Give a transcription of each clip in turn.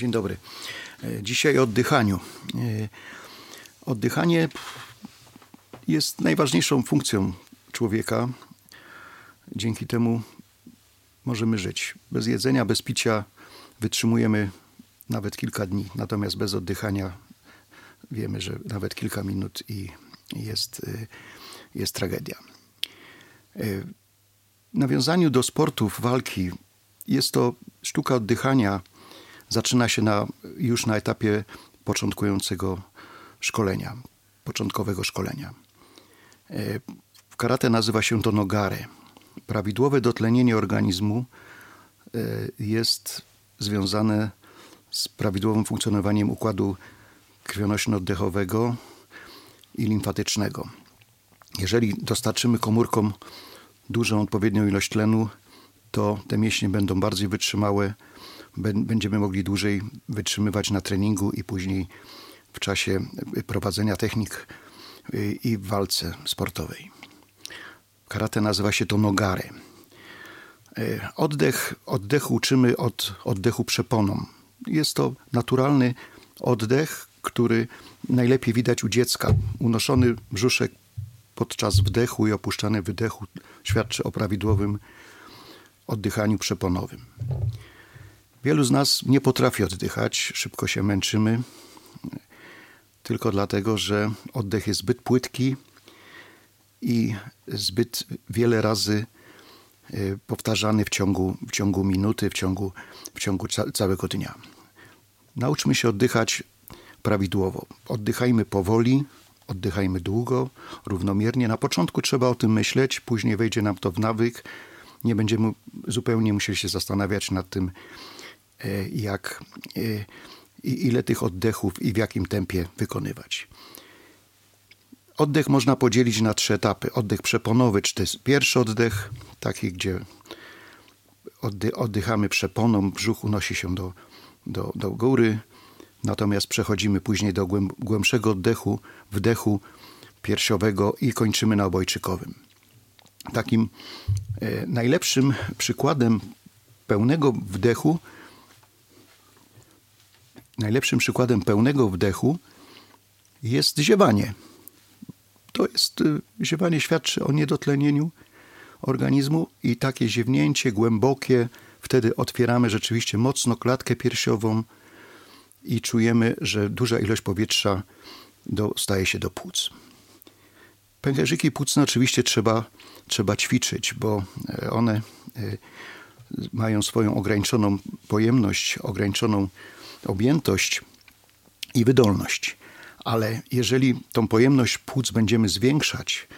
Dzień dobry. E, dzisiaj o oddychaniu. E, oddychanie jest najważniejszą funkcją człowieka. Dzięki temu możemy żyć. Bez jedzenia, bez picia wytrzymujemy nawet kilka dni, natomiast bez oddychania wiemy, że nawet kilka minut i jest, e, jest tragedia. W nawiązaniu do sportów, walki, jest to sztuka oddychania zaczyna się na, już na etapie początkującego szkolenia, początkowego szkolenia. E, w karate nazywa się to nogare. Prawidłowe dotlenienie organizmu e, jest związane z prawidłowym funkcjonowaniem układu krwionośno-oddechowego i limfatycznego. Jeżeli dostarczymy komórkom dużą odpowiednią ilość tlenu, to te mięśnie będą bardziej wytrzymałe, będziemy mogli dłużej wytrzymywać na treningu i później w czasie prowadzenia technik y, i w walce sportowej. Karate nazywa się to nogare. Y, oddech, oddechu uczymy od oddechu przeponą. Jest to naturalny oddech, który najlepiej widać u dziecka. Unoszony brzuszek podczas wdechu i opuszczany wydechu świadczy o prawidłowym oddychaniu przeponowym. Wielu z nas nie potrafi oddychać, szybko się męczymy, tylko dlatego, że oddech jest zbyt płytki i zbyt wiele razy e, powtarzany w ciągu, w ciągu minuty, w ciągu, w ciągu całego dnia. Nauczmy się oddychać prawidłowo. Oddychajmy powoli, oddychajmy długo, równomiernie. Na początku trzeba o tym myśleć, później wejdzie nam to w nawyk. Nie będziemy zupełnie musieli się zastanawiać nad tym, jak, e, ile tych oddechów i w jakim tempie wykonywać. Oddech można podzielić na trzy etapy. Oddech przeponowy, czy to jest pierwszy oddech, taki, gdzie oddychamy przeponą, brzuch unosi się do, do, do góry, natomiast przechodzimy później do głębszego oddechu, wdechu piersiowego i kończymy na obojczykowym. Takim e, najlepszym przykładem pełnego wdechu Najlepszym przykładem pełnego wdechu jest ziewanie. To jest y, ziewanie świadczy o niedotlenieniu organizmu i takie ziewnięcie głębokie, wtedy otwieramy rzeczywiście mocno klatkę piersiową i czujemy, że duża ilość powietrza dostaje się do płuc. Pęcherzyki płucne oczywiście trzeba, trzeba ćwiczyć, bo e, one e, mają swoją ograniczoną pojemność, ograniczoną objętość i wydolność. Ale jeżeli tą pojemność płuc będziemy zwiększać,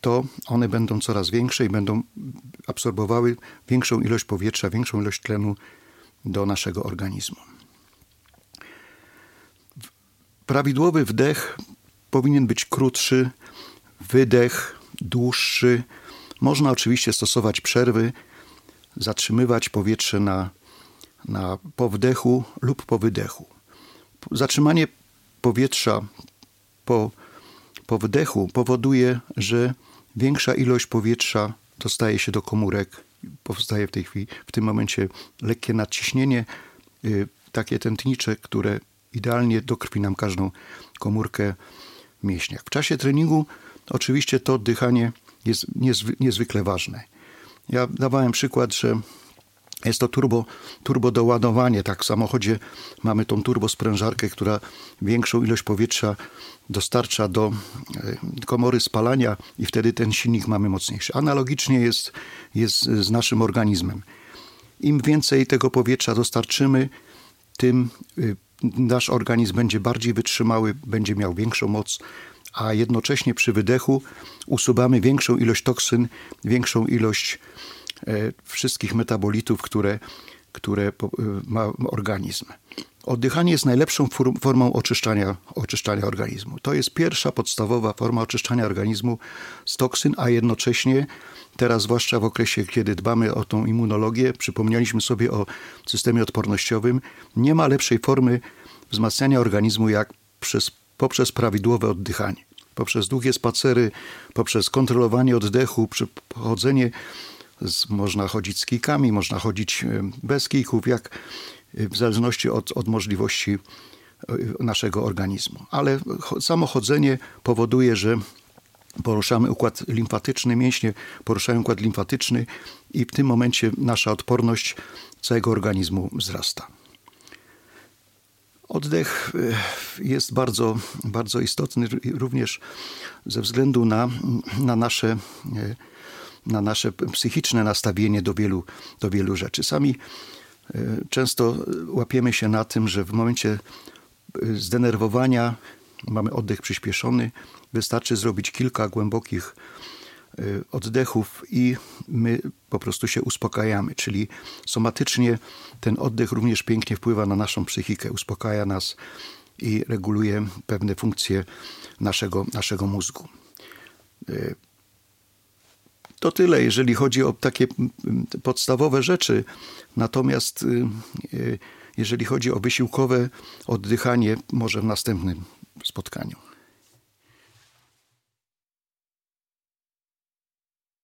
to one będą coraz większe i będą absorbowały większą ilość powietrza, większą ilość tlenu do naszego organizmu. Prawidłowy wdech powinien być krótszy, wydech dłuższy. Można oczywiście stosować przerwy, zatrzymywać powietrze na na po wdechu lub po wydechu. Zatrzymanie powietrza po, po wdechu powoduje, że większa ilość powietrza dostaje się do komórek. Powstaje w tej chwili, w tym momencie lekkie nadciśnienie, yy, takie tętnicze, które idealnie dokrwi nam każdą komórkę w mięśniach. W czasie treningu oczywiście to oddychanie jest niezwy, niezwykle ważne. Ja dawałem przykład, że jest to turbo, turbo doładowanie. Tak w samochodzie mamy tą turbosprężarkę, która większą ilość powietrza dostarcza do e, komory spalania i wtedy ten silnik mamy mocniejszy. Analogicznie jest, jest z naszym organizmem. Im więcej tego powietrza dostarczymy, tym y, nasz organizm będzie bardziej wytrzymały, będzie miał większą moc, a jednocześnie przy wydechu usuwamy większą ilość toksyn, większą ilość E, wszystkich metabolitów, które, które e, ma organizm. Oddychanie jest najlepszą formą oczyszczania, oczyszczania organizmu. To jest pierwsza podstawowa forma oczyszczania organizmu z toksyn, a jednocześnie teraz, zwłaszcza w okresie, kiedy dbamy o tą immunologię, przypomnieliśmy sobie o systemie odpornościowym, nie ma lepszej formy wzmacniania organizmu jak przez, poprzez prawidłowe oddychanie. Poprzez długie spacery, poprzez kontrolowanie oddechu, chodzenie z, można chodzić z kijkami, można chodzić e, bez kijków, jak, w zależności od, od możliwości naszego organizmu. Ale samo chodzenie powoduje, że poruszamy układ limfatyczny, mięśnie poruszają układ limfatyczny i w tym momencie nasza odporność całego organizmu wzrasta. Oddech e, jest bardzo, bardzo istotny również ze względu na, na, nasze, e, na nasze psychiczne nastawienie do wielu, do wielu rzeczy. Sami e, często łapiemy się na tym, że w momencie zdenerwowania mamy oddech przyspieszony, wystarczy zrobić kilka głębokich y, oddechów i my po prostu się uspokajamy. Czyli somatycznie ten oddech również pięknie wpływa na naszą psychikę, uspokaja nas i reguluje pewne funkcje naszego, naszego mózgu. Y, to tyle, jeżeli chodzi o takie podstawowe rzeczy. Natomiast y, jeżeli chodzi o wysiłkowe oddychanie, może w następnym spotkaniu.